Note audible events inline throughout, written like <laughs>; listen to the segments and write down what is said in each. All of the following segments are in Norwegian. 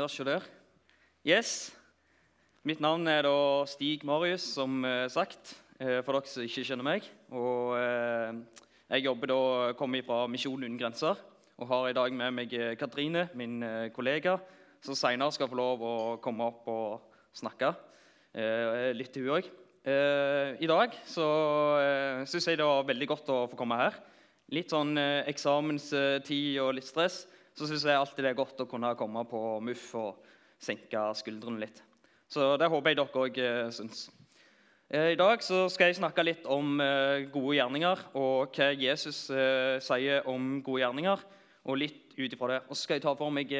høres jo der. Yes. Mitt navn er da Stig Marius, som eh, sagt, eh, for dere som ikke kjenner meg. Og eh, Jeg jobber da, kommer fra Misjon uten grenser og har i dag med meg Katrine, min kollega, som senere skal få lov å komme opp og snakke litt til hun òg. I dag så syns jeg det var veldig godt å få komme her. Litt sånn eksamenstid og litt stress. Så syns jeg alltid det er godt å kunne komme på MUF og senke skuldrene litt. Så det håper jeg dere òg eh, syns. Eh, I dag så skal jeg snakke litt om eh, gode gjerninger og hva Jesus sier om gode gjerninger. Og litt ut ifra det. Og så skal jeg ta for meg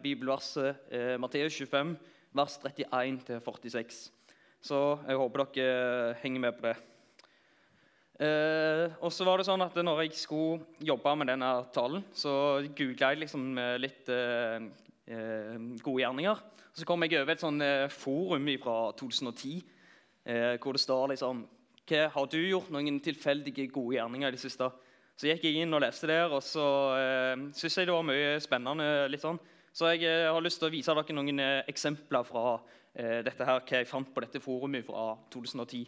bibelverset Matteus 25, vers 31-46. Så jeg håper dere henger med på det. Eh, og så var det sånn at når jeg skulle jobbe med denne talen, så googla jeg liksom litt eh, eh, gode gjerninger. Så kom jeg over et sånn eh, forum fra 2010 eh, hvor det står liksom hva, Har du gjort noen tilfeldige gode gjerninger i det siste? Så gikk jeg inn og leste der, og så eh, syns jeg det var mye spennende. litt sånn. Så jeg har lyst til å vise dere noen eksempler fra dette her, hva jeg fant på dette forumet fra 2010.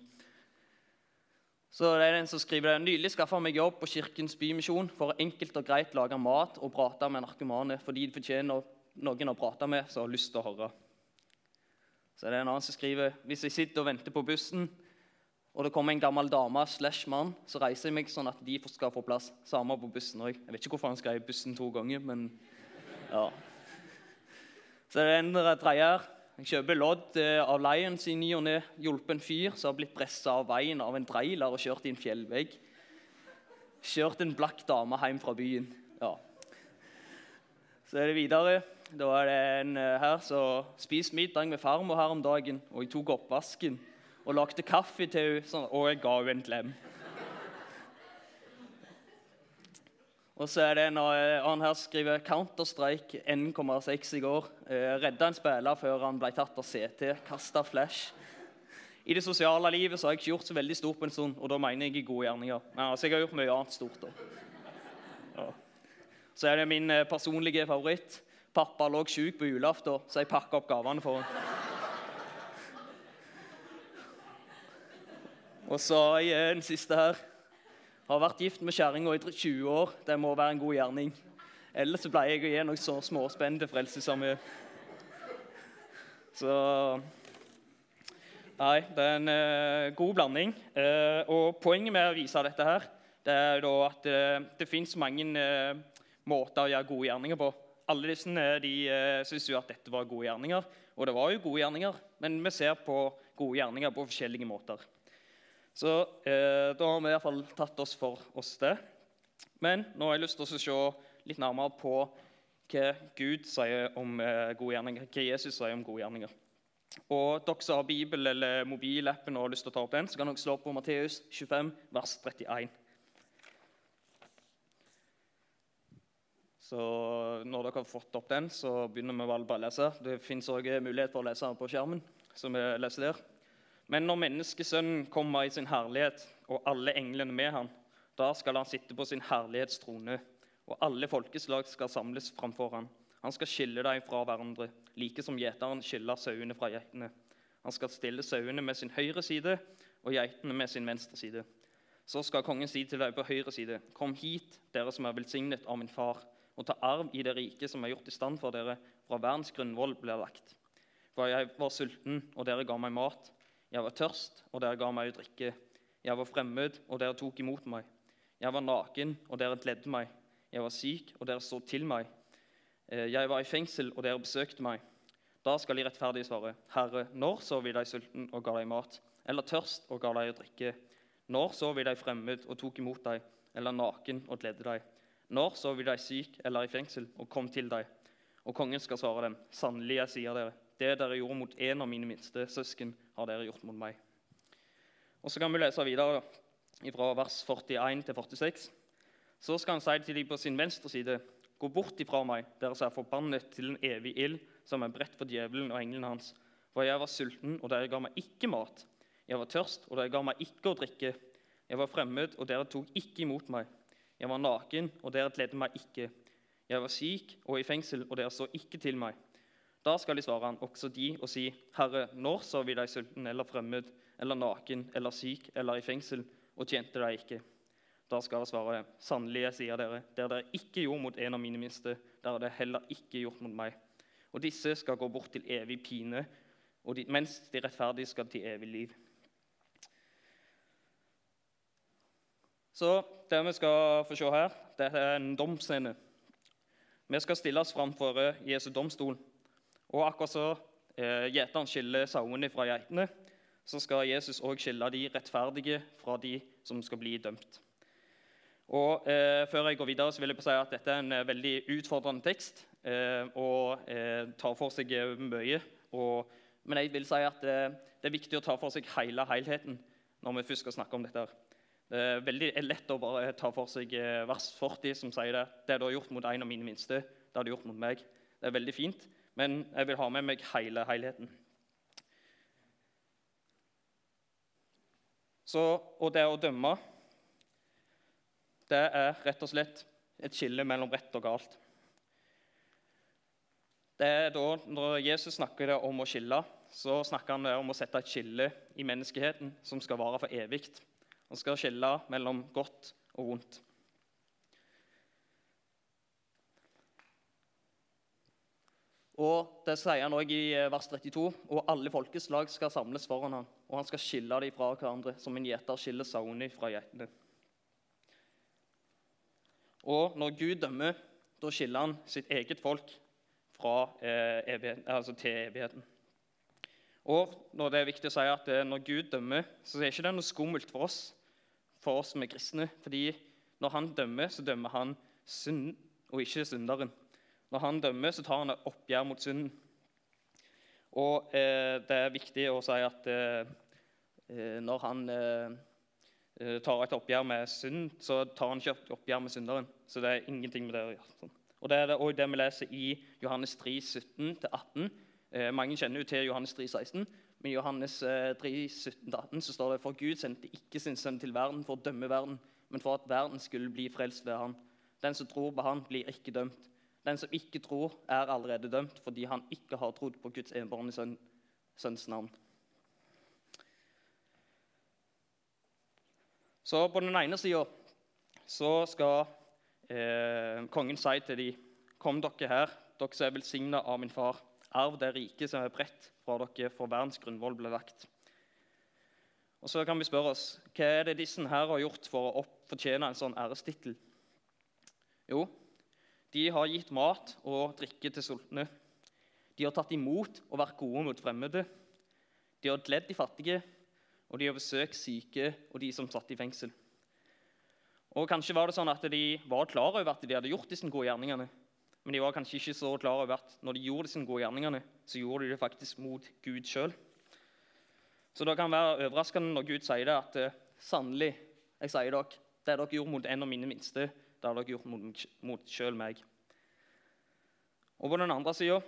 Så det er den som skriver det. Nylig skaffa meg jobb på Kirkens Bymisjon for å enkelt og greit lage mat og prate med narkomane fordi de fortjener noen å prate med som har lyst til å høre. Så det er en annen som skriver hvis jeg sitter og venter på bussen, og det kommer en gammel dame slash mann, så reiser jeg meg sånn at de skal få plass. Samme på bussen òg. Jeg vet ikke hvorfor han skrev 'bussen' to ganger, men ja. Så det er en tredje her. Jeg kjøper lodd eh, av Lions i ny og ne. Hjulpet en fyr som har blitt pressa av veien av en trailer og kjørt i en fjellvegg. Kjørt en blakk dame hjem fra byen. Ja. Så er det videre. Da er det en eh, her som spiste middag med farmor her om dagen. Og jeg tok oppvasken og lagde kaffe til henne, sånn, og jeg ga henne en klem. Og så er det en annen her skriver Counter-Strike 1,6 i går. Eh, redda en spiller før han ble tatt av CT. Kasta flash. I det sosiale livet så har jeg ikke gjort så veldig stort på en stund, og da mener jeg i gode gjerninger. Men altså, jeg har gjort mye annet stort. da. Ja. Så er det min eh, personlige favoritt. Pappa lå sjuk på julaften, så jeg pakka opp gavene for ham. Og så er den siste her. Har vært gift med kjerringa i 20 år. Det må være en god gjerning. Ellers pleier jeg å gi noen så småspenn til. Så Nei, det er en uh, god blanding. Uh, og poenget med å vise dette her, det er da at uh, det fins mange måter å gjøre gode gjerninger på. Alle disse de syns jo at dette var gode gjerninger, og det var jo gode gjerninger. Men vi ser på gode gjerninger på forskjellige måter. Så eh, da har vi i hvert fall tatt oss for oss det. Men nå har jeg lyst til å se litt nærmere på hva Gud sier om eh, gode gjerninger, hva Jesus sier om gode gjerninger. Og dere som har Bibel eller mobilappen og har lyst til å ta opp den, så kan dere slå på Matteus 25, vers 31. Så når dere har fått opp den, så begynner vi bare å lese. Det fins òg mulighet for å lese på skjermen. så vi leser der. Men når menneskesønnen kommer i sin herlighet, og alle englene med ham, da skal han sitte på sin herlighetstrone, og alle folkeslag skal samles framfor ham. Han skal skille dem fra hverandre, like som gjeteren skiller sauene fra geitene. Han skal stille sauene med sin høyre side og geitene med sin venstre side. Så skal kongen si til dem på høyre side.: Kom hit, dere som er velsignet av min far, og ta arv i det rike som er gjort i stand for dere fra verdens grunnvoll blir lagt. For jeg var sulten, og dere ga meg mat. Jeg var tørst, og dere ga meg å drikke. Jeg var fremmed, og dere tok imot meg. Jeg var naken, og dere kledde meg. Jeg var syk, og dere så til meg. Eh, jeg var i fengsel, og dere besøkte meg. Da skal de rettferdige svare, Herre, når så vi deg sulten og ga deg mat? Eller tørst og ga deg å drikke? Når så vi deg fremmed og tok imot deg? Eller naken og kledde deg? Når så vi deg syk eller i fengsel og kom til deg? Og kongen skal svare dem, sannelig, jeg sier dere, det dere gjorde mot en av mine minste søsken, har dere gjort mot meg. Og Så kan vi lese videre fra vers 41 til 46. Så skal han si til dem på sin venstre side.: Gå bort ifra meg, dere som er forbannet til en evig ild, som er bredt for djevelen og englene hans. For jeg var sulten, og dere ga meg ikke mat. Jeg var tørst, og dere ga meg ikke å drikke. Jeg var fremmed, og dere tok ikke imot meg. Jeg var naken, og dere kledde meg ikke. Jeg var syk og i fengsel, og dere så ikke til meg. Da skal de svare han, også de, og si, Herre, når så vi deg sulten eller fremmed eller naken eller syk eller i fengsel og tjente deg ikke? Da skal jeg svare, sannelig, jeg sier dere, det dere ikke gjorde mot en av mine minste, det har dere heller ikke gjort mot meg. Og disse skal gå bort til evig pine, de, mens de rettferdige skal til evig liv. Så det vi skal få se her, det er en domsscene. Vi skal stille oss framfor Jesu domstol. Og akkurat så eh, gjeteren skiller sauene fra geitene, så skal Jesus òg skille de rettferdige fra de som skal bli dømt. Og eh, Før jeg går videre, så vil jeg si at dette er en eh, veldig utfordrende tekst eh, og eh, tar for seg eh, mye. Og, men jeg vil si at det er viktig å ta for seg hele helheten når vi først skal snakke om dette. Det er veldig lett å bare ta for seg vers 40, som sier det. Det du har gjort mot en av mine minste, det har du gjort mot meg. Det er veldig fint men jeg vil ha med meg hele helheten. Så, og det å dømme, det er rett og slett et skille mellom rett og galt. Det er da, Når Jesus snakker det om å skille, så snakker han om å sette et skille i menneskeheten som skal vare for evig. Han skal skille mellom godt og vondt. Og det sier han også i eh, vers 32. Og alle folkeslag skal samles foran ham, og han skal skille dem fra hverandre, som en gjeter skiller sauene fra geitene. Og når Gud dømmer, da skiller han sitt eget folk fra, eh, evighet, altså til evigheten. Og når det er viktig å si at eh, når Gud dømmer, så er det ikke noe skummelt for oss, for oss som er kristne. fordi når han dømmer, så dømmer han synd og ikke synderen. Når han dømmer, så tar han et oppgjør mot synden. Og eh, det er viktig å si at eh, eh når han eh, eh, tar et oppgjør med synd, så tar han ikke et oppgjør med synderen. Så det er ingenting med det å gjøre. Sånn. Og Det er det, det vi leser i Johannes 3, 17-18. Eh, mange kjenner jo til Johannes 3, 16. Men i Johannes 3, 17-18 så står det for Gud sendte ikke sin sønn til verden for å dømme verden, men for at verden skulle bli frelst ved ham. Den som tror på ham, blir ikke dømt. Den som ikke tror, er allerede dømt fordi han ikke har trodd på Guds enbårne sønn, sønns navn. Så på den ene sida så skal eh, kongen si til dem Kom dere her, dere som er velsigna av min far. Arv det riket som er bredt fra dere, for verdens grunnvoll ble lagt. Og Så kan vi spørre oss hva er det disse her har gjort for å fortjene en sånn ærestittel. Jo, de har gitt mat og drikke til sultne. De har tatt imot og vært gode mot fremmede. De har gledd de fattige, og de har besøkt syke og de som satt i fengsel. Og Kanskje var det sånn at de var klar over at de hadde gjort disse gode gjerningene. Men de var kanskje ikke så klar over at når de gjorde disse gode gjerningene, så gjorde de det faktisk mot Gud sjøl. Så det kan være overraskende når Gud sier det, at eh, sannelig, jeg sier dere, det dere gjorde mot en av mine minste, det har dere gjort mot, mot sjøl meg. Og på den andre sida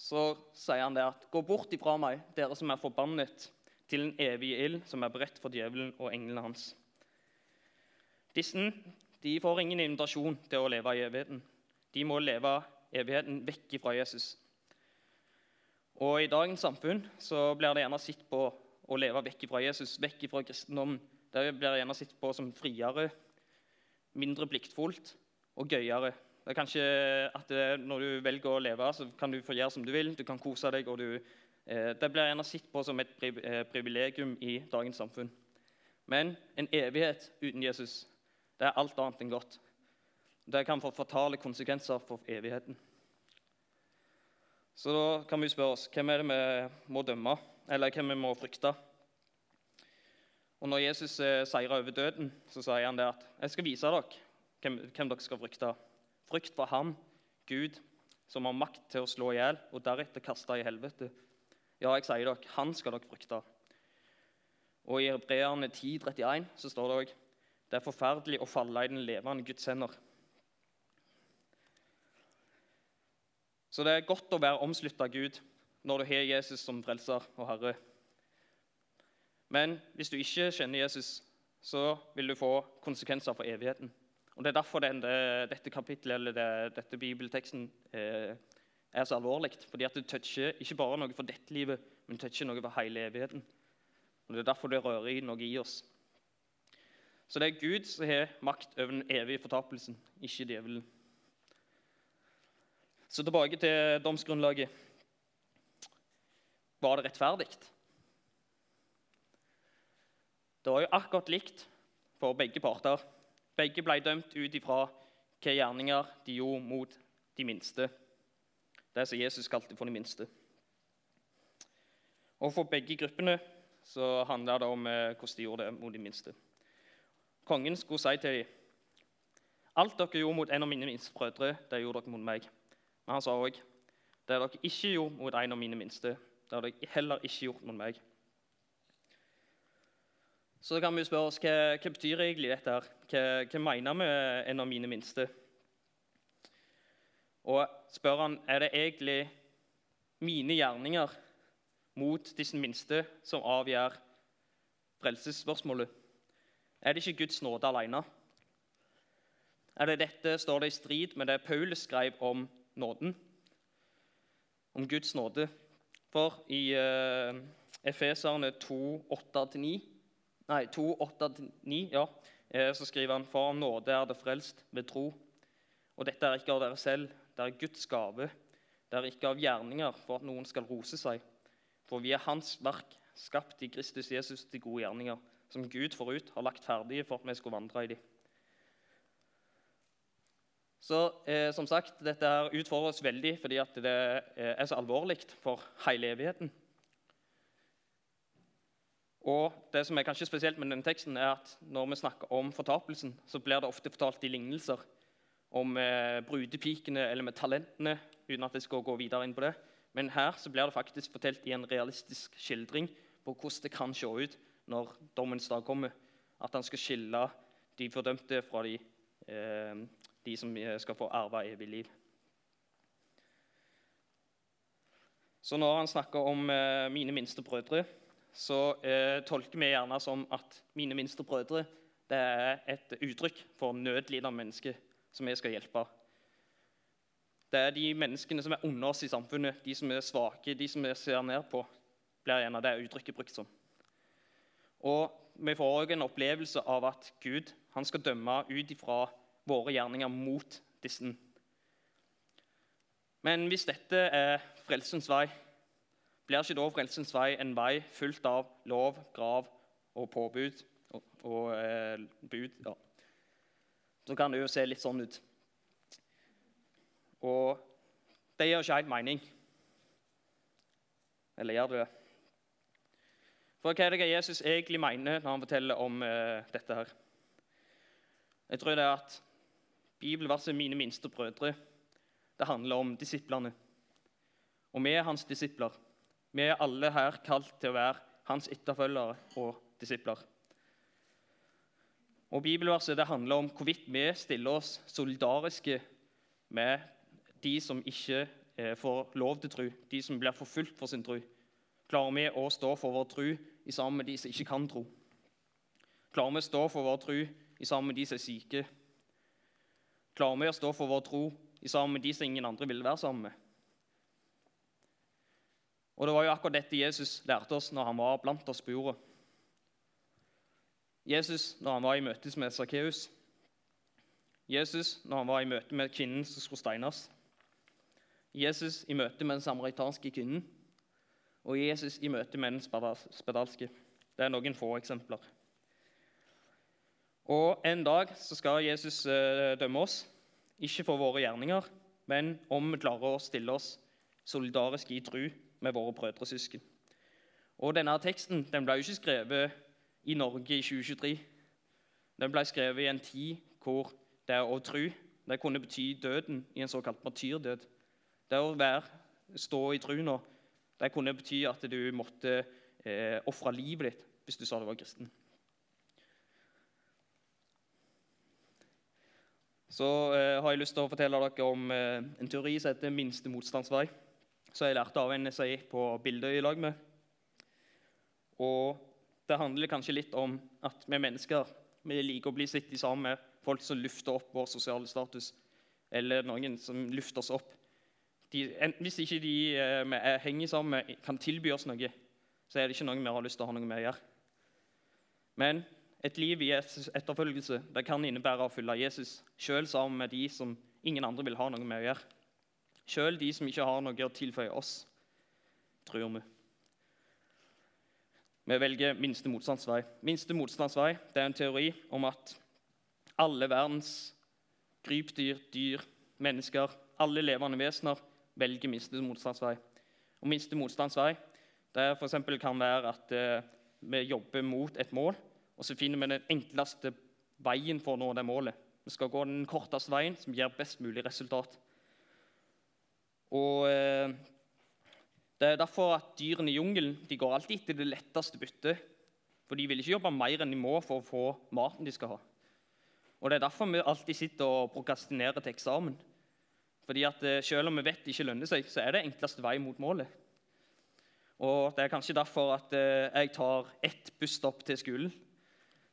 så sier han det at gå bort ifra meg, dere som er forbannet, til en evig ild som er beredt for djevelen og englene hans. Disse de får ingen invitasjon til å leve i evigheten. De må leve evigheten vekk fra Jesus. Og I dagens samfunn så blir det gjerne sett på å leve vekk fra Jesus, vekk fra kristendommen. Det blir gjerne sett på som friere mindre pliktfullt og gøyere. Det er kanskje at det, Når du velger å leve, så kan du få gjøre som du vil. Du kan kose deg. og du, eh, Det blir gjerne sett på som et eh, privilegium i dagens samfunn. Men en evighet uten Jesus det er alt annet enn godt. Det kan få fatale konsekvenser for evigheten. Så da kan vi spørre oss hvem er det vi må dømme, eller hvem vi må frykte. Og når Jesus seira over døden, så sier han det at jeg skal vise dere hvem, hvem dere skal frykte. Frykt for ham, Gud, som har makt til å slå i hjel og deretter kaste i helvete. Ja, jeg sier dere, han skal dere frykte. Og i Hebreerne 10,31 så står det òg det er forferdelig å falle i den levende Guds hender. Så det er godt å være omslutta av Gud når du har Jesus som frelser og herre. Men hvis du ikke kjenner Jesus, så vil du få konsekvenser for evigheten. Og Det er derfor denne, dette kapittelet, eller det, dette bibelteksten eh, er så alvorlig. Fordi at det toucher ikke bare noe for dette livet, men toucher noe for hele evigheten. Og Det er derfor det rører i noe i oss. Så det er Gud som har makt over den evige fortapelsen, ikke djevelen. Så tilbake til domsgrunnlaget. Var det rettferdig? Det var jo akkurat likt for begge parter. Begge ble dømt ut ifra hvilke gjerninger de gjorde mot de minste. Det som Jesus kalte for de minste. Og For begge gruppene så handla det om eh, hvordan de gjorde det mot de minste. Kongen skulle si til dem Alt dere gjorde mot en av mine minste brødre, det gjorde dere mot meg. Men han sa òg det dere ikke gjorde mot en av mine minste, det har dere heller ikke gjort mot meg. Så kan vi spørre oss hva, hva betyr egentlig dette her? Hva, hva mener vi en av mine minste? Og spør han er det egentlig mine gjerninger mot disse minste som avgjør frelsesspørsmålet? Er det ikke Guds nåde alene? Er det dette står det i strid med det Paulus skrev om nåden? Om Guds nåde? For i uh, Efeserne 2, 8-9 Nei, 2, 8-9, ja, eh, så skriver han For nåde er det frelst ved tro. Og dette er ikke av dere selv, det er Guds gave. Det er ikke av gjerninger for at noen skal rose seg. For vi er Hans verk, skapt i Kristus Jesus til gode gjerninger, som Gud forut har lagt ferdige for at vi skulle vandre i dem. Så eh, som sagt, Dette her utfordrer veldig fordi at det eh, er så alvorlig for hele evigheten. Og det som er kanskje spesielt med denne teksten er at Når vi snakker om fortapelsen, så blir det ofte fortalt i lignelser om eh, brudepikene eller med talentene, uten at jeg skal gå videre inn på det. Men her så blir det faktisk fortalt i en realistisk skildring på hvordan det kan se ut når dommens dag kommer. At han skal skille de fordømte fra de, eh, de som eh, skal få arve evig liv. Så når han snakker om eh, mine minste brødre, så eh, tolker vi gjerne som at mine minste brødre det er et uttrykk for nødlidende mennesker som vi skal hjelpe. Det er de menneskene som er under oss i samfunnet, de som er svake, de som vi ser ned på, blir gjerne det uttrykket brukt som. Og Vi får òg en opplevelse av at Gud han skal dømme ut ifra våre gjerninger mot disse. Men hvis dette er frelsens vei, blir ikke da frelsens vei en vei fullt av lov, grav og påbud og, og eh, bud? Ja. Så kan det jo se litt sånn ut. Og det gir ikke helt mening. Eller gjør det det? For hva er det Jesus egentlig mener når han forteller om eh, dette her? Jeg tror det er at bibelverset 'mine minste brødre' det handler om disiplene. Og vi er hans disipler. Vi er alle her kalt til å være hans etterfølgere og disipler. Og Bibelverset det handler om hvorvidt vi stiller oss solidariske med de som ikke eh, får lov til tro, de som blir forfulgt for sin tro. Klarer vi å stå for vår tro i sammen med de som ikke kan tro? Klarer vi å stå for vår tro i sammen med de som er syke? Klarer vi å stå for vår tro i sammen med de som ingen andre vil være sammen med? Og Det var jo akkurat dette Jesus lærte oss når han var blant oss på jorda. Jesus når han var i møte med Sakkeus. Jesus når han var i møte med kvinnen som skulle steines. Jesus i møte med den samaritanske kvinnen. Og Jesus i møte med den spedalske. Det er noen få eksempler. Og En dag så skal Jesus eh, dømme oss, ikke for våre gjerninger, men om vi klarer å stille oss solidarisk i tru med våre brødre og søsken. Og denne teksten den ble jo ikke skrevet i Norge i 2023. Den ble skrevet i en tid hvor det å tro det kunne bety døden i en såkalt martyrdød. Det å være, stå i troen det kunne bety at du måtte eh, ofre livet ditt hvis du sa du var kristen. Så eh, har jeg lyst til å fortelle dere om eh, en teori som heter minste motstandsvei så jeg lærte av en gikk på bildet i lag med. Og det handler kanskje litt om at vi mennesker vi liker å bli sittet sammen med folk som lufter opp vår sosiale status, eller noen som lufter oss opp de, Hvis ikke de eh, vi er henger sammen med, kan tilby oss noe, så er det ikke noe vi har lyst til å ha noe med å gjøre. Men et liv i Jesus etterfølgelse det kan innebære å følge Jesus, sjøl sammen med de som ingen andre vil ha noe med å gjøre. Sjøl de som ikke har noe å tilføye oss, tror vi. Vi velger minste motstandsvei. Minste motstandsvei det er en teori om at alle verdens krypdyr, dyr, mennesker, alle levende vesener velger minste motstandsvei. Og minste motstandsvei det for kan være at eh, vi jobber mot et mål, og så finner vi den enkleste veien for å nå det målet. Vi skal gå den korteste veien som gir best mulig resultat. Og eh, Det er derfor at dyrene i jungelen de går alltid etter det letteste byttet. For de vil ikke jobbe mer enn de må for å få maten de skal ha. Og Det er derfor vi alltid sitter og prokrastinerer til eksamen. Fordi at eh, Selv om vi vet det ikke lønner seg, så er det enkleste vei mot målet. Og Det er kanskje derfor at eh, jeg tar ett busstopp til skolen.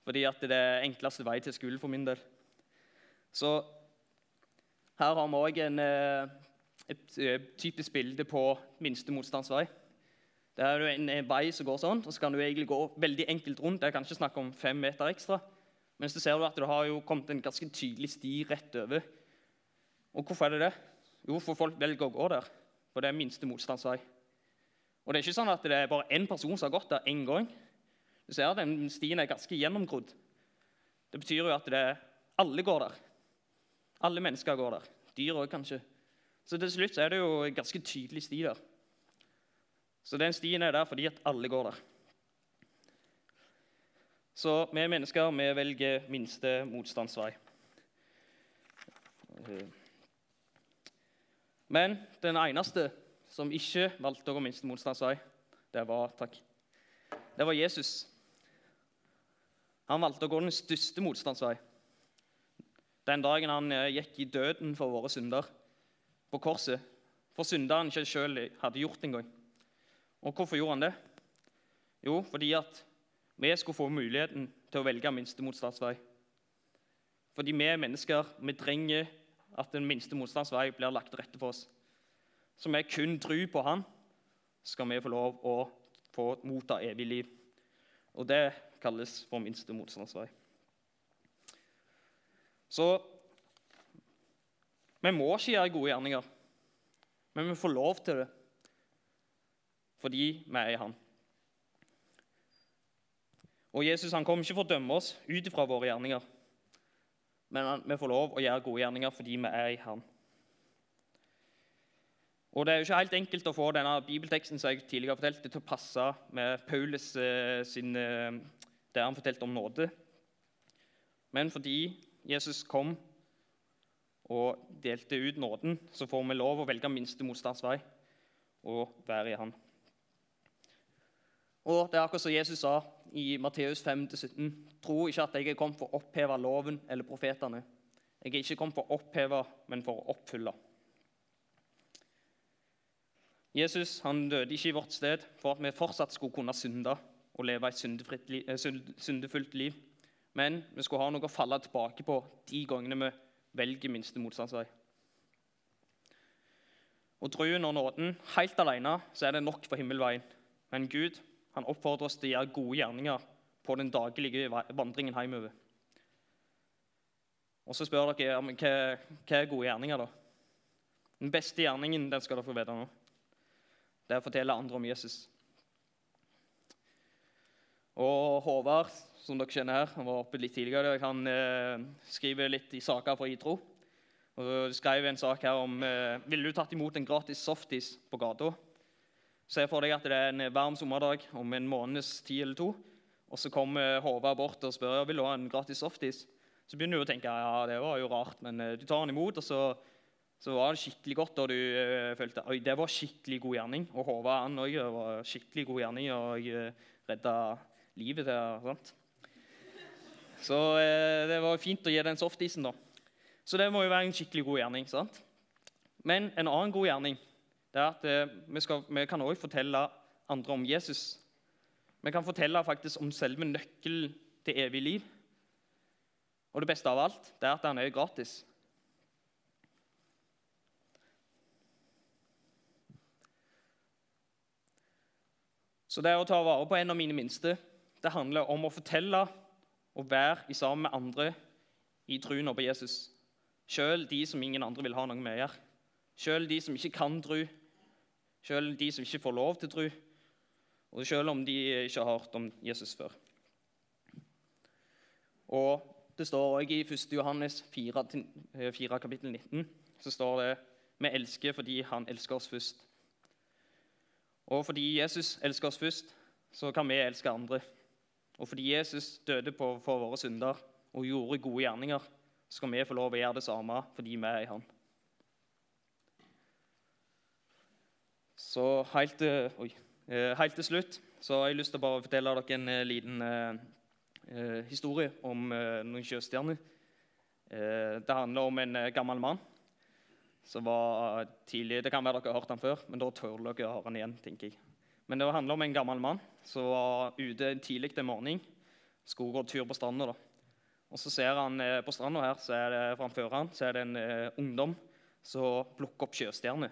Fordi at det er enkleste vei til skolen for min del. Så her har vi òg eh, et eh, typisk bilde på minste motstands vei. Det er en, en vei som går sånn, og så kan du egentlig gå veldig enkelt rundt. Det er kanskje snakk om fem meter ekstra. Men så ser du at det har jo kommet en ganske tydelig sti rett over. Og hvorfor er det det? Jo, for folk velger å gå der. For det er minste motstands vei. Og det er ikke sånn at det er bare én person som har gått der én gang. Du ser at den Stien er ganske gjennomgrodd. Det betyr jo at det, alle går der. Alle mennesker går der. Dyr òg, kanskje. Så til slutt er det jo en ganske tydelig sti der. Så den stien er der fordi at alle går der. Så vi mennesker vi velger minste motstandsvei. Men den eneste som ikke valgte å gå minste motstandsvei, det var takk. Det var Jesus. Han valgte å gå den største motstandsvei. Den dagen han eh, gikk i døden for våre synder på korset. For synder han ikke sjøl hadde gjort engang. Og hvorfor gjorde han det? Jo, fordi at vi skulle få muligheten til å velge minste motstandsvei. Fordi vi er mennesker. Vi trenger at den minste motstandsvei blir lagt til rette for oss. Så vi kun tror på Han, skal vi få lov å få motta evig liv. Og det kalles for minste motstandsvei. Så vi må ikke gjøre gode gjerninger, men vi får lov til det fordi vi er i Han. Og Jesus han kom ikke for å dømme oss ut ifra våre gjerninger, men vi får lov å gjøre gode gjerninger fordi vi er i Han. Og Det er jo ikke helt enkelt å få denne bibelteksten som jeg tidligere fortalte, til å passe med Paulus eh, sin, eh, der han fortalte om nåde. Men fordi Jesus kom og delte ut nåden, så får vi lov å velge minste motstands vei og være i Han. Og Det er akkurat som Jesus sa i Matteus 5-17.: Tro ikke at jeg er kommet for å oppheve loven eller profetene. Jeg er ikke kommet for å oppheve, men for å oppfylle. Jesus han døde ikke i vårt sted for at vi fortsatt skulle kunne synde og leve et eh, syndefullt liv. Men vi skulle ha noe å falle tilbake på de gangene vi velger minste motstandsvei. Og troen og nåden helt alene så er det nok for himmelveien. Men Gud han oppfordrer oss til å gjøre gode gjerninger på den daglige vandringen hjemover. Og så spør dere hva, hva er gode gjerninger. da? Den beste gjerningen den skal dere få vite nå. Det er å fortelle andre om Jesus. Og Håvard, som dere kjenner her, han var oppe litt tidligere. Han eh, skriver litt i saker fra Itro. Og skrev en sak her om eh, ville du tatt imot en gratis softis på gata. Se for deg at det er en varm sommerdag om en måneds tid eller to. Og så kommer Håvard bort og spør vil du ha en gratis softis. Så begynner du å tenke ja, det var jo rart, men eh, du tar den imot, og så så var det skikkelig godt, og du uh, følte oi, det var skikkelig god gjerning. Og Håvard han òg var skikkelig god gjerning og uh, eh, redda livet der. sant? Så eh, det var fint å gi den softisen, da. Så det må jo være en skikkelig god gjerning. sant? Men en annen god gjerning det er at eh, vi, skal, vi, kan også fortelle andre om Jesus. Vi kan fortelle faktisk om selve nøkkelen til evig liv. Og det beste av alt det er at han er gratis. Så det er å ta vare på en av mine minste det handler om å fortelle og være sammen med andre i troen på Jesus. Sjøl de som ingen andre vil ha noe med å gjøre. Sjøl de som ikke kan tro. Sjøl de som ikke får lov til å tro. Og sjøl om de ikke har hørt om Jesus før. Og det står også i 1. Johannes 4, 4 eh, kapittel 19 så står det vi elsker fordi han elsker oss først. Og fordi Jesus elsker oss først, så kan vi elske andre. Og fordi Jesus døde på, for våre synder og gjorde gode gjerninger, skal vi få lov å gjøre det samme fordi vi er i Han. Så helt, oi, eh, helt til slutt så har jeg lyst til å bare fortelle dere en eh, liten eh, eh, historie om eh, noen sjøstjerner. Eh, det handler om en gammel mann som var tidlig Det kan være dere har hørt han før, men da tør dere å høre han igjen. tenker jeg. Men det handler om en gammel mann som var ute tidlig en morgen. Skulle gå tur på stranda. Og så ser han eh, på stranda her, så er det, framfor han så er det en eh, ungdom som plukker opp sjøstjerner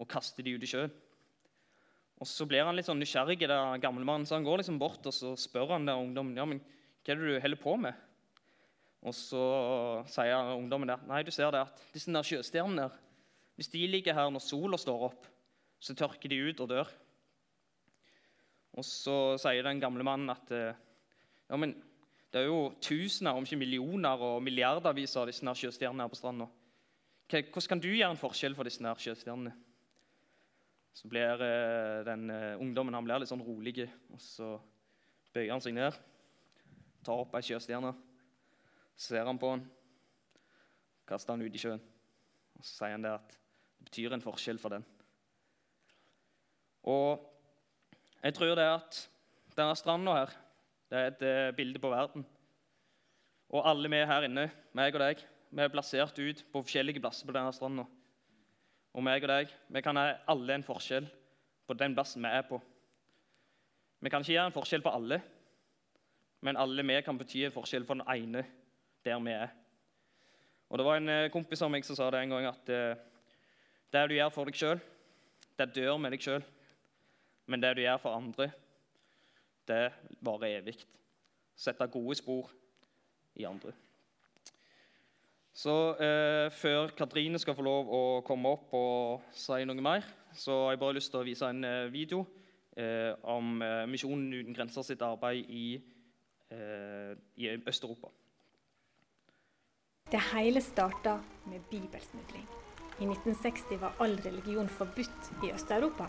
og kaster de ut i sjøen. Og Så blir han litt sånn nysgjerrig, den gamle mannen, så han går liksom bort og så spør han der ungdommen ja, men hva er det du holder på med. Og så sier ungdommen der nei, du ser det at disse der sjøstjernene der, hvis de ligger her når sola står opp, så tørker de ut og dør. Og så sier den gamle mannen at eh, ja, men det er jo tusener, om ikke millioner og milliardervis av disse sjøstjernene her på stranda. Hvordan kan du gjøre en forskjell for disse sjøstjernene? Så blir eh, den uh, ungdommen han blir litt sånn rolig, og så bøyer han seg ned, tar opp ei sjøstjerne, ser han på den, kaster han ut i sjøen. Og Så sier han det at det betyr en forskjell for den. Og jeg tror det at denne stranda her, det er et uh, bilde på verden. Og alle vi her inne, meg og deg, vi er plassert ut på forskjellige plasser på denne stranda og meg og deg, vi kan ha alle en forskjell på den plassen vi er på. Vi kan ikke gjøre en forskjell på alle, men alle vi kan bety en forskjell for den ene der vi er. Og Det var en eh, kompis av meg som sa det en gang at eh, det du gjør for deg sjøl, det dør med deg sjøl. Men det du gjør for andre, det varer evig. Sette gode spor i andre. Så eh, Før Katrine skal få lov å komme opp og si noe mer, så har jeg bare lyst til å vise en eh, video eh, om eh, Misjonen uten grenser sitt arbeid i, eh, i Øst-Europa. Det hele starta med bibelsmugling. I 1960 var all religion forbudt i Øst-Europa.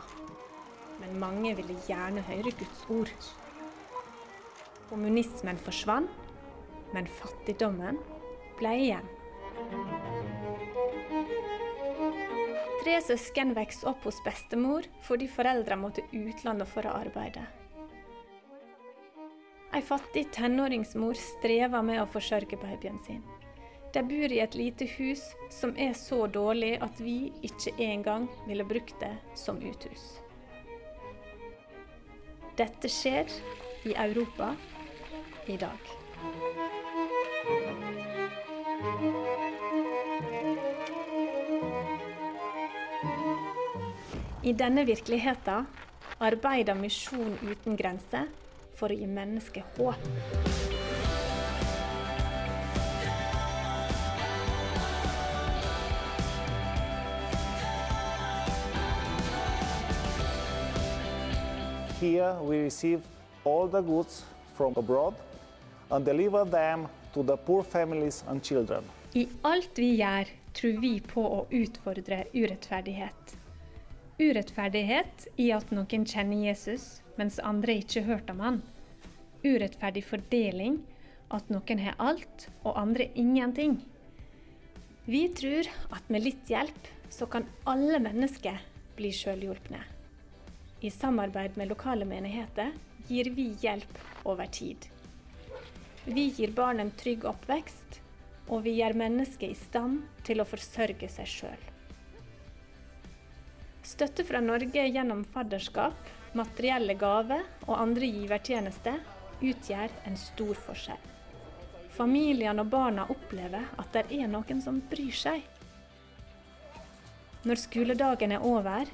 Men mange ville gjerne høre Guds ord. Kommunismen forsvant, men fattigdommen ble igjen. Tre søsken vokste opp hos bestemor fordi foreldrene måtte utlandet for å arbeide. Ei fattig tenåringsmor strever med å forsørge babyen sin. De bor i et lite hus som er så dårlig at vi ikke engang ville brukt det som uthus. Dette skjer i Europa i dag. I denne virkeligheten arbeider Misjon uten grenser for å gi mennesker håp. Here we receive all the goods from abroad and deliver them to the poor families and children. I alt vi gjør, tror vi på å utfordre urettferdighet. Urettferdighet i at noen kjenner Jesus, mens andre ikke har hørt om han. Urettferdig fordeling, at noen har alt og andre ingenting. Vi tror at med litt hjelp så kan alle mennesker bli sjølhjulpne. I samarbeid med lokale menigheter gir vi hjelp over tid. Vi gir barn en trygg oppvekst, og vi gjør mennesket i stand til å forsørge seg sjøl. Støtte fra Norge gjennom fadderskap, materielle gaver og andre givertjenester utgjør en stor forskjell. Familiene og barna opplever at det er noen som bryr seg. Når skoledagen er over,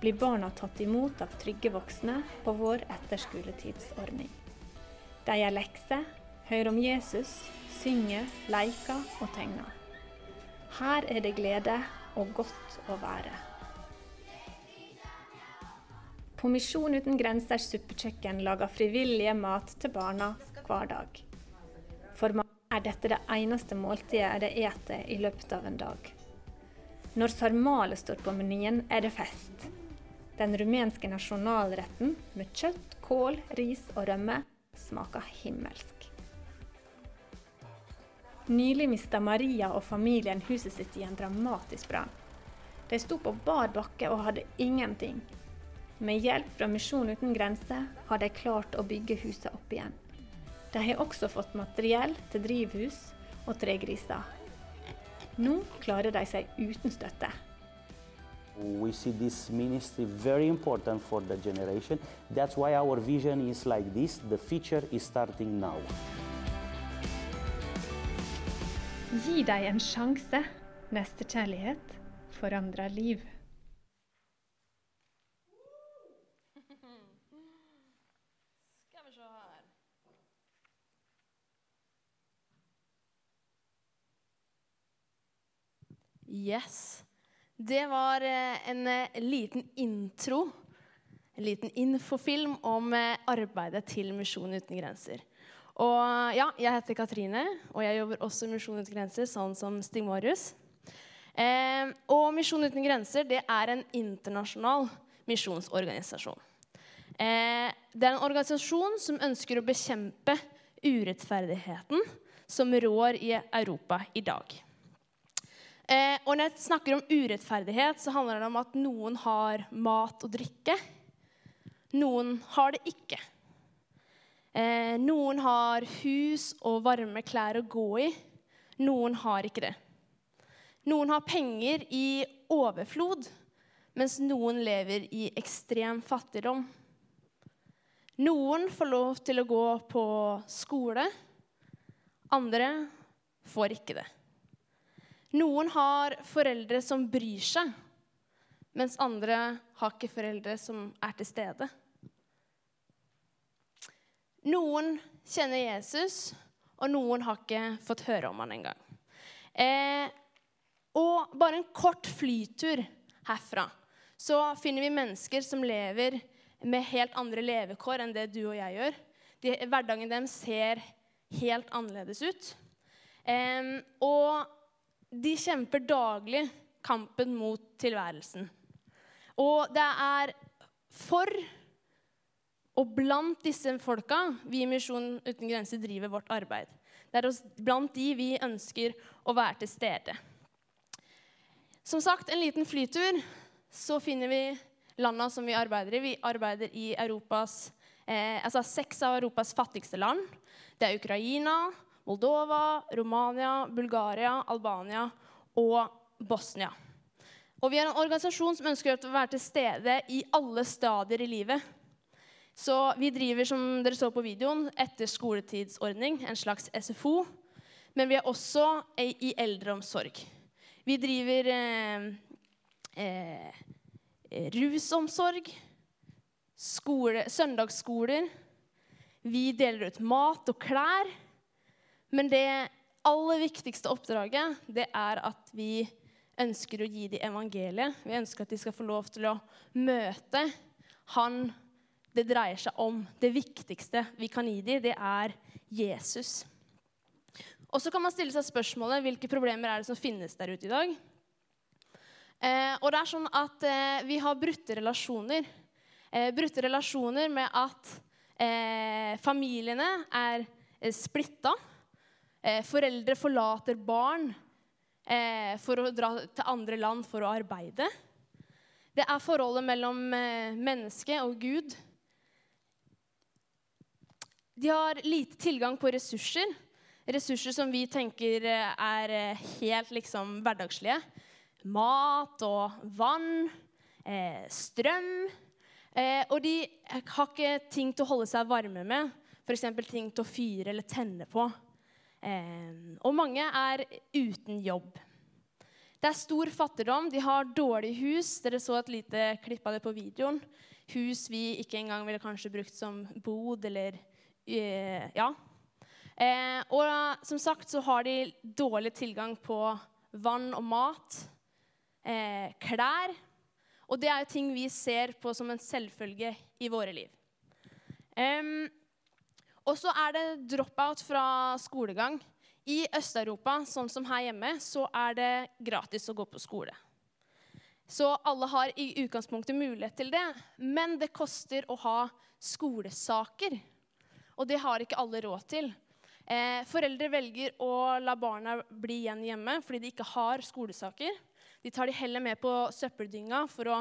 blir barna tatt imot av trygge voksne på vår etterskoletidsordning. De gjør lekser, hører om Jesus, synger, leker og tegner. Her er det glede og godt å være. På Misjon uten grensers suppekjøkken lager frivillige mat til barna hver dag. For mange er dette det eneste måltidet de eter i løpet av en dag. Når sarmale står på menyen, er det fest. Den rumenske nasjonalretten med kjøtt, kål, ris og rømme smaker himmelsk. Nylig mista Maria og familien huset sitt i en dramatisk brann. De sto på bar bakke og hadde ingenting. Med hjelp fra Misjon uten grenser har de klart å bygge huset opp igjen. De har også fått materiell til drivhus og tregriser. Nå klarer de seg uten støtte. We see this ministry very important for the generation. That's why our vision is like this. The future is starting now. Gi dem en sjanse. Nestekjærlighet forandrer liv. Skal vi se her. Yes. Det var eh, en eh, liten intro, en liten infofilm om eh, arbeidet til Misjon uten grenser. Og ja, jeg heter Katrine, og jeg jobber også i Misjon uten grenser, sånn som Stig Marius. Eh, og Misjon uten grenser det er en internasjonal misjonsorganisasjon. Eh, det er en organisasjon som ønsker å bekjempe urettferdigheten som rår i Europa i dag. Eh, og når jeg snakker om urettferdighet, så handler det om at noen har mat og drikke. Noen har det ikke. Eh, noen har hus og varme klær å gå i. Noen har ikke det. Noen har penger i overflod, mens noen lever i ekstrem fattigdom. Noen får lov til å gå på skole, andre får ikke det. Noen har foreldre som bryr seg, mens andre har ikke foreldre som er til stede. Noen kjenner Jesus, og noen har ikke fått høre om han engang. Eh, og bare en kort flytur herfra så finner vi mennesker som lever med helt andre levekår enn det du og jeg gjør. De, hverdagen deres ser helt annerledes ut. Eh, og de kjemper daglig kampen mot tilværelsen. Og det er for og blant disse folka vi i Misjon uten grenser driver vårt arbeid. Det er blant de vi ønsker å være til stede. Som sagt, en liten flytur, så finner vi landa som vi arbeider i. Vi arbeider i Europas, eh, altså seks av Europas fattigste land. Det er Ukraina, Moldova, Romania, Bulgaria, Albania og Bosnia. Og vi er en organisasjon som ønsker å være til stede i alle stadier i livet. Så vi driver, som dere så på videoen, etter skoletidsordning, en slags SFO. Men vi er også i eldreomsorg. Vi driver eh, eh, rusomsorg, skole, søndagsskoler. Vi deler ut mat og klær. Men det aller viktigste oppdraget det er at vi ønsker å gi dem evangeliet. Vi ønsker at de skal få lov til å møte han det dreier seg om. Det viktigste vi kan gi dem, det er Jesus. Og så kan man stille seg spørsmålet hvilke problemer er det som finnes der ute i dag. Eh, og det er sånn at eh, Vi har brutte relasjoner. Eh, brutte relasjoner med at eh, familiene er eh, splitta. Eh, foreldre forlater barn eh, for å dra til andre land for å arbeide. Det er forholdet mellom eh, menneske og Gud de har lite tilgang på ressurser. Ressurser som vi tenker eh, er helt liksom hverdagslige. Mat og vann, strøm. Og de har ikke ting til å holde seg varme med, f.eks. ting til å fyre eller tenne på. Og mange er uten jobb. Det er stor fattigdom. De har dårlig hus. Dere så et lite klipp av det på videoen. Hus vi ikke engang ville kanskje brukt som bod eller eh, Ja. Eh, og som sagt så har de dårlig tilgang på vann og mat, eh, klær. Og det er jo ting vi ser på som en selvfølge i våre liv. Um, og så er det drop-out fra skolegang. I Øst-Europa, sånn som her hjemme, så er det gratis å gå på skole. Så alle har i utgangspunktet mulighet til det, men det koster å ha skolesaker. Og det har ikke alle råd til. Eh, foreldre velger å la barna bli igjen hjemme fordi de ikke har skolesaker. De tar de heller med på søppeldynga for å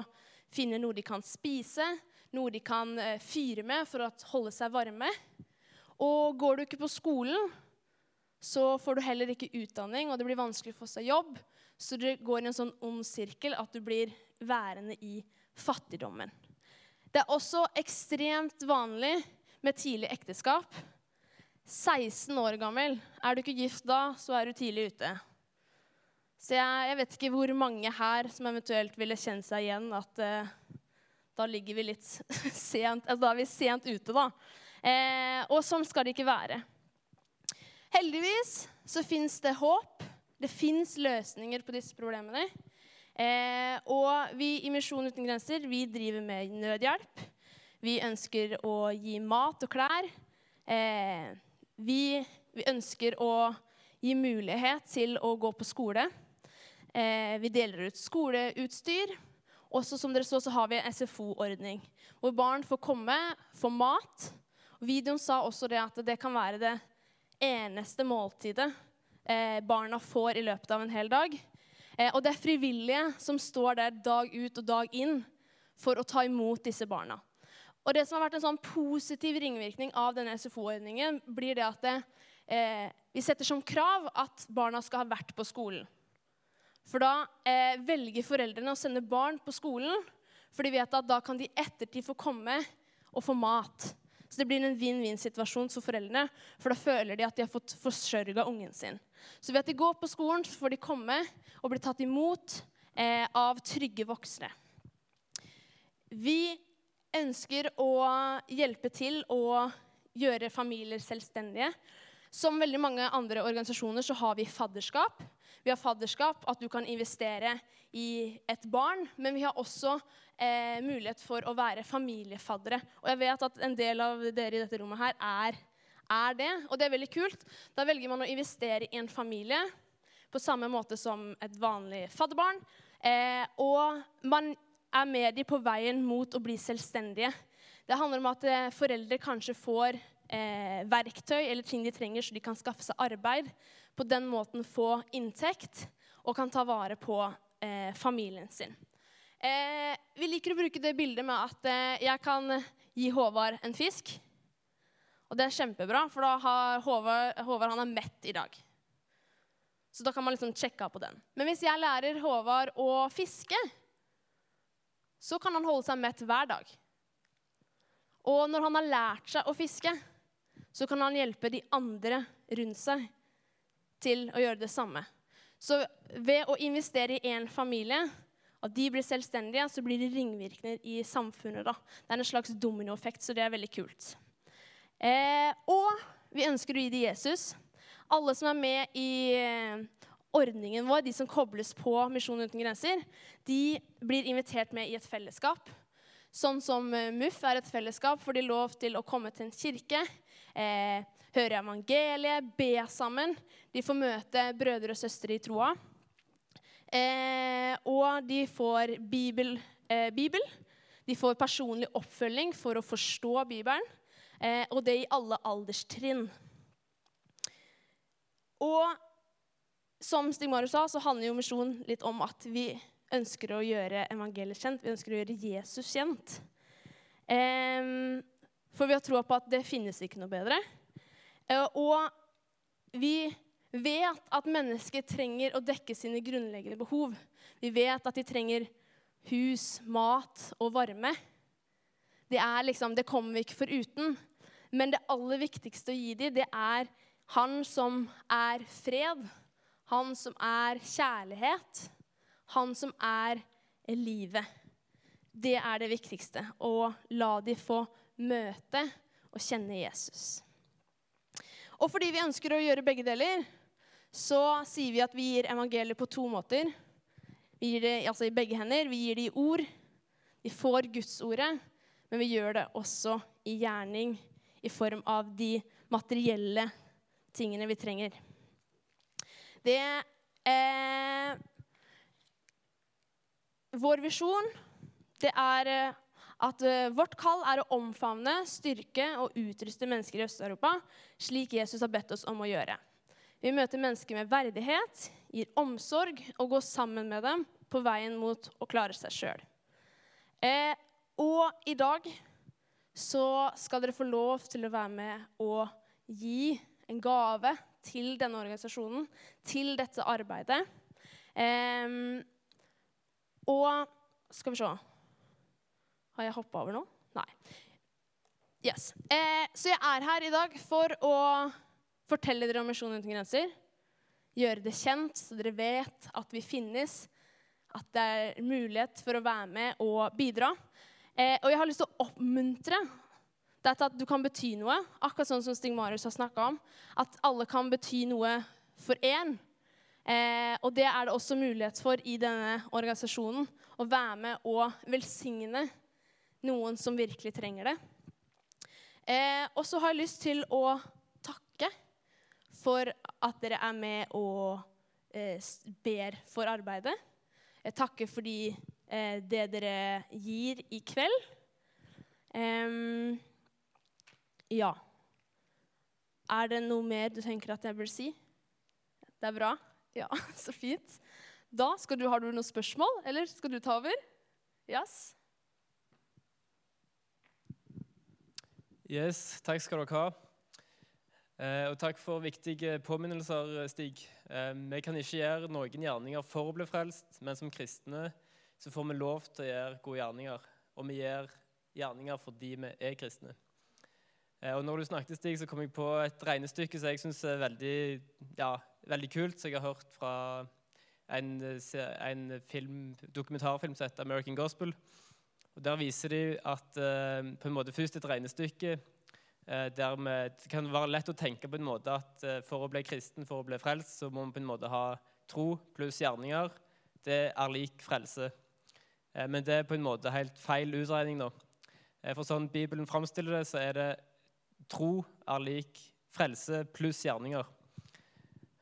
finne noe de kan spise, noe de kan eh, fyre med for å holde seg varme. Og går du ikke på skolen, så får du heller ikke utdanning, og det blir vanskelig å få seg jobb. Så det går i en sånn ond sirkel at du blir værende i fattigdommen. Det er også ekstremt vanlig med tidlig ekteskap. 16 år gammel. Er du ikke gift da, så er du tidlig ute. Så jeg, jeg vet ikke hvor mange her som eventuelt ville kjenne seg igjen at uh, da ligger vi litt <laughs> sent altså Da er vi sent ute, da. Eh, og sånn skal det ikke være. Heldigvis så fins det håp. Det fins løsninger på disse problemene. Eh, og vi i Misjon uten grenser vi driver med nødhjelp. Vi ønsker å gi mat og klær. Eh, vi, vi, ønsker å gi mulighet til å gå på skole. Eh, vi deler ut skoleutstyr. Også så, så har vi en SFO-ordning, hvor barn får komme, få mat. Videoen sa også det at det kan være det eneste måltidet eh, barna får i løpet av en hel dag. Eh, og det er frivillige som står der dag ut og dag inn for å ta imot disse barna. Og det som har vært en sånn positiv ringvirkning av denne SFO-ordningen, blir det at det, eh, vi setter som krav at barna skal ha vært på skolen. For da eh, velger foreldrene å sende barn på skolen, for de vet at da kan de ettertid få komme og få mat. Så det blir en vinn-vinn-situasjon for foreldrene, for da føler de at de har fått forsørga ungen sin. Så ved at de går på skolen, så får de komme og bli tatt imot eh, av trygge voksne. Vi ønsker å hjelpe til å gjøre familier selvstendige. Som veldig mange andre organisasjoner så har vi fadderskap. Vi har fadderskap, at du kan investere i et barn. Men vi har også eh, mulighet for å være familiefaddere. Og jeg vet at en del av dere i dette rommet her er, er det, og det er veldig kult. Da velger man å investere i en familie på samme måte som et vanlig fadderbarn. Eh, og man er med dem på veien mot å bli selvstendige. Det handler om at eh, foreldre kanskje får eh, verktøy eller ting de trenger så de kan skaffe seg arbeid. På den måten få inntekt og kan ta vare på eh, familien sin. Eh, vi liker å bruke det bildet med at eh, jeg kan gi Håvard en fisk. Og det er kjempebra, for da har Håvard, Håvard han er mett i dag. Så da kan man liksom sjekke av på den. Men hvis jeg lærer Håvard å fiske, så kan han holde seg mett hver dag. Og når han har lært seg å fiske, så kan han hjelpe de andre rundt seg til å gjøre det samme. Så ved å investere i én familie at de blir selvstendige, så blir det ringvirkninger i samfunnet. Da. Det er en slags dominoeffekt, så det er veldig kult. Eh, og vi ønsker å gi det Jesus. Alle som er med i eh, ordningen vår, de som kobles på Misjon uten grenser, de blir invitert med i et fellesskap. Sånn som eh, MUF er et fellesskap, får de lov til å komme til en kirke, eh, høre evangeliet, be sammen. De får møte brødre og søstre i troa. Eh, og de får bibel, eh, bibel, De får personlig oppfølging for å forstå Bibelen. Eh, og det i alle alderstrinn. Og som Stig Marius sa, så handler jo misjon litt om at vi ønsker å gjøre evangeliet kjent. Vi ønsker å gjøre Jesus kjent. For vi har troa på at det finnes ikke noe bedre. Eh, og vi vet at mennesker trenger å dekke sine grunnleggende behov. Vi vet at de trenger hus, mat og varme. Det, liksom, det kommer vi ikke foruten. Men det aller viktigste å gi dem, det er han som er fred, han som er kjærlighet, Han som er livet. Det er det viktigste. Å la dem få møte og kjenne Jesus. Og fordi vi ønsker å gjøre begge deler, så sier vi at vi gir evangeliet på to måter. Vi gir det altså i begge hender. Vi gir det i ord. Vi får Gudsordet. Men vi gjør det også i gjerning, i form av de materielle tingene vi trenger. Det eh, Vår visjon det er eh, at uh, vårt kall er å omfavne, styrke og utruste mennesker i Øst-Europa, slik Jesus har bedt oss om å gjøre. Vi møter mennesker med verdighet, gir omsorg og går sammen med dem på veien mot å klare seg sjøl. Eh, og i dag så skal dere få lov til å være med og gi en gave til denne organisasjonen, til dette arbeidet. Eh, og skal vi se Har jeg hoppa over noe? Nei. Yes. Eh, så jeg er her i dag for å fortelle dere om Misjonen uten grenser. Gjøre det kjent, så dere vet at vi finnes. At det er mulighet for å være med og bidra. Eh, og jeg har lyst til å oppmuntre dette at du kan bety noe. Akkurat sånn som Stig Marius har snakka om. At alle kan bety noe for én. Eh, og det er det også mulighet for i denne organisasjonen. Å være med og velsigne noen som virkelig trenger det. Eh, og så har jeg lyst til å for at dere er med og eh, ber for arbeidet. Jeg takker fordi eh, det dere gir i kveld. ja. Er det noe mer du tenker at jeg bør si? Det er bra? Ja, <laughs> så fint. Da du, Har du noen spørsmål, eller skal du ta over? Yes. Yes, takk skal dere ha. Eh, og takk for viktige påminnelser, Stig. Eh, vi kan ikke gjøre noen gjerninger for å bli frelst, men som kristne så får vi lov til å gjøre gode gjerninger. Og vi gjør gjerninger fordi vi er kristne. Eh, og når du snakket, Stig, så kom jeg på et regnestykke som jeg syns er veldig, ja, veldig kult, som jeg har hørt fra en, en film, dokumentarfilm som heter 'American Gospel'. Og Der viser de at på en måte først et regnestykke der vi, Det kan være lett å tenke på en måte at uh, for å bli kristen, for å bli frelst, så må vi på en måte ha tro pluss gjerninger. Det er lik frelse. men det er på en måte helt feil utregning. da. for sånn Bibelen framstiller det, så er det tro er lik frelse pluss gjerninger.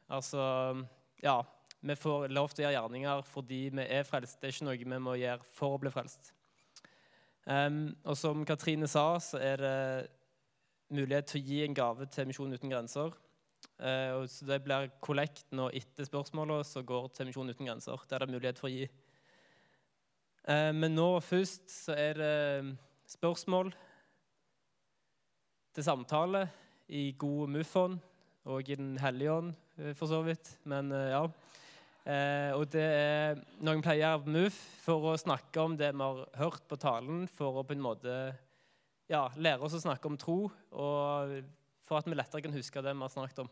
Altså Ja, vi får lov til å gjøre gjerninger fordi vi er frelst. Det er ikke noe vi må gjøre for å bli frelst. Um, og som Katrine sa, så er det mulighet til å gi en gave til Misjon uten grenser. Uh, så Det blir kollekt nå etter spørsmåla som går til Misjon uten grenser. Det er mulighet for å gi. Uh, men nå først så er det spørsmål til samtale i god muffon og i Den hellige ånd, eh, for så vidt. Men ja. Eh, og det er Noen pleier MUF for å snakke om det vi har hørt på talen, for å på en måte ja, lære oss å snakke om tro, og for at vi lettere kan huske det vi har snakket om.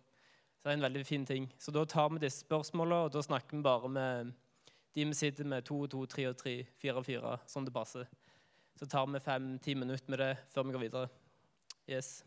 Så det er en veldig fin ting. Så da tar vi disse spørsmålene, og da snakker vi bare med de vi sitter med to og to, tre og tre, fire og fire, sånn det passer. Så tar vi fem-ti minutter med det før vi går videre. Yes.